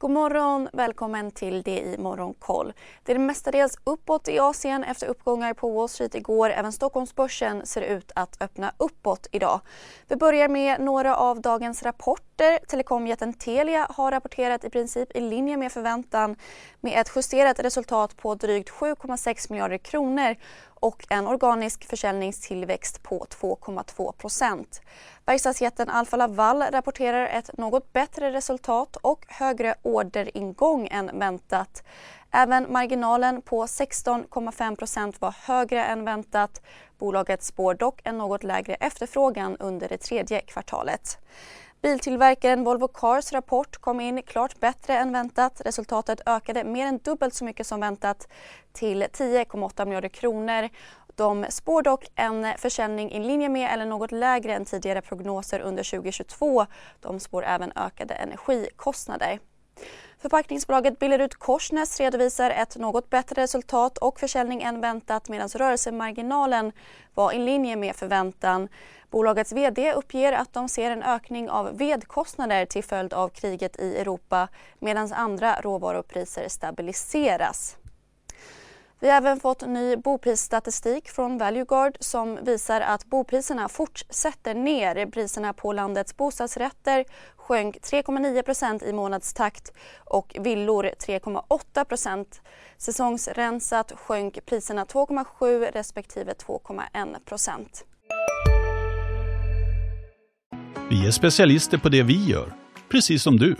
God morgon, välkommen till det i Morgonkoll. Det är mestadels uppåt i Asien efter uppgångar på Wall Street igår. Även Stockholmsbörsen ser ut att öppna uppåt idag. Vi börjar med några av dagens rapporter. Telekomjätten Telia har rapporterat i princip i linje med förväntan med ett justerat resultat på drygt 7,6 miljarder kronor och en organisk försäljningstillväxt på 2,2 procent. Verkstadsjätten Alfa Laval rapporterar ett något bättre resultat och högre orderingång än väntat. Även marginalen på 16,5 procent var högre än väntat. Bolaget spår dock en något lägre efterfrågan under det tredje kvartalet. Biltillverkaren Volvo Cars rapport kom in klart bättre än väntat. Resultatet ökade mer än dubbelt så mycket som väntat till 10,8 miljarder kronor. De spår dock en försäljning i linje med eller något lägre än tidigare prognoser under 2022. De spår även ökade energikostnader. Förpackningsbolaget Billerud Korsnäs redovisar ett något bättre resultat och försäljning än väntat medan rörelsemarginalen var i linje med förväntan. Bolagets vd uppger att de ser en ökning av vedkostnader till följd av kriget i Europa medan andra råvarupriser stabiliseras. Vi har även fått ny boprisstatistik från Valueguard som visar att bopriserna fortsätter ner. Priserna på landets bostadsrätter sjönk 3,9% i månadstakt och villor 3,8% Säsongsrensat sjönk priserna 2,7 respektive 2,1% Vi är specialister på det vi gör, precis som du.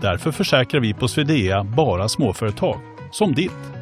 Därför försäkrar vi på Swedea bara småföretag, som ditt.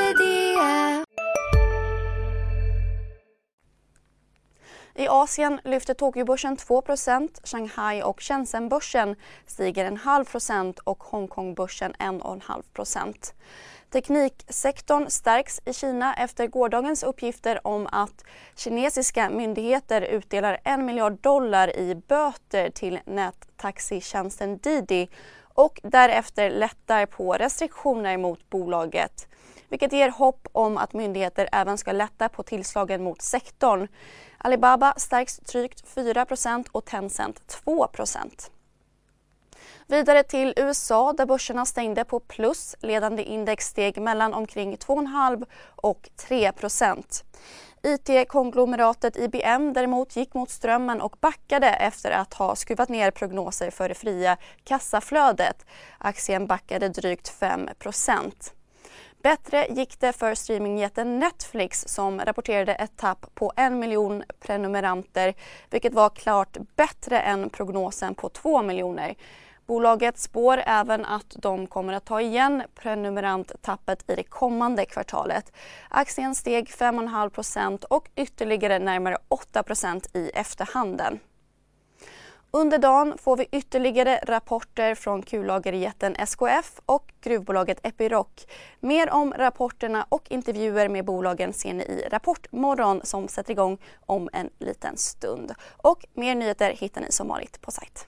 I Asien lyfter Tokyobörsen 2% Shanghai och Shenzhenbörsen stiger en halv procent och Hongkongbörsen 1,5% Tekniksektorn stärks i Kina efter gårdagens uppgifter om att kinesiska myndigheter utdelar en miljard dollar i böter till nättaxitjänsten Didi och därefter lättar på restriktioner mot bolaget vilket ger hopp om att myndigheter även ska lätta på tillslagen mot sektorn. Alibaba stärks drygt 4% och Tencent 2% Vidare till USA där börserna stängde på plus. Ledande index steg mellan omkring 2,5 och 3% IT-konglomeratet IBM däremot gick mot strömmen och backade efter att ha skruvat ner prognoser för det fria kassaflödet. Aktien backade drygt 5 Bättre gick det för streamingjätten Netflix som rapporterade ett tapp på en miljon prenumeranter vilket var klart bättre än prognosen på två miljoner. Bolaget spår även att de kommer att ta igen prenumeranttappet i det kommande kvartalet. Aktien steg 5,5% och ytterligare närmare 8% i efterhanden. Under dagen får vi ytterligare rapporter från kullagerjätten SKF och gruvbolaget Epiroc. Mer om rapporterna och intervjuer med bolagen ser ni i Rapportmorgon som sätter igång om en liten stund. Och mer nyheter hittar ni som vanligt på sajt.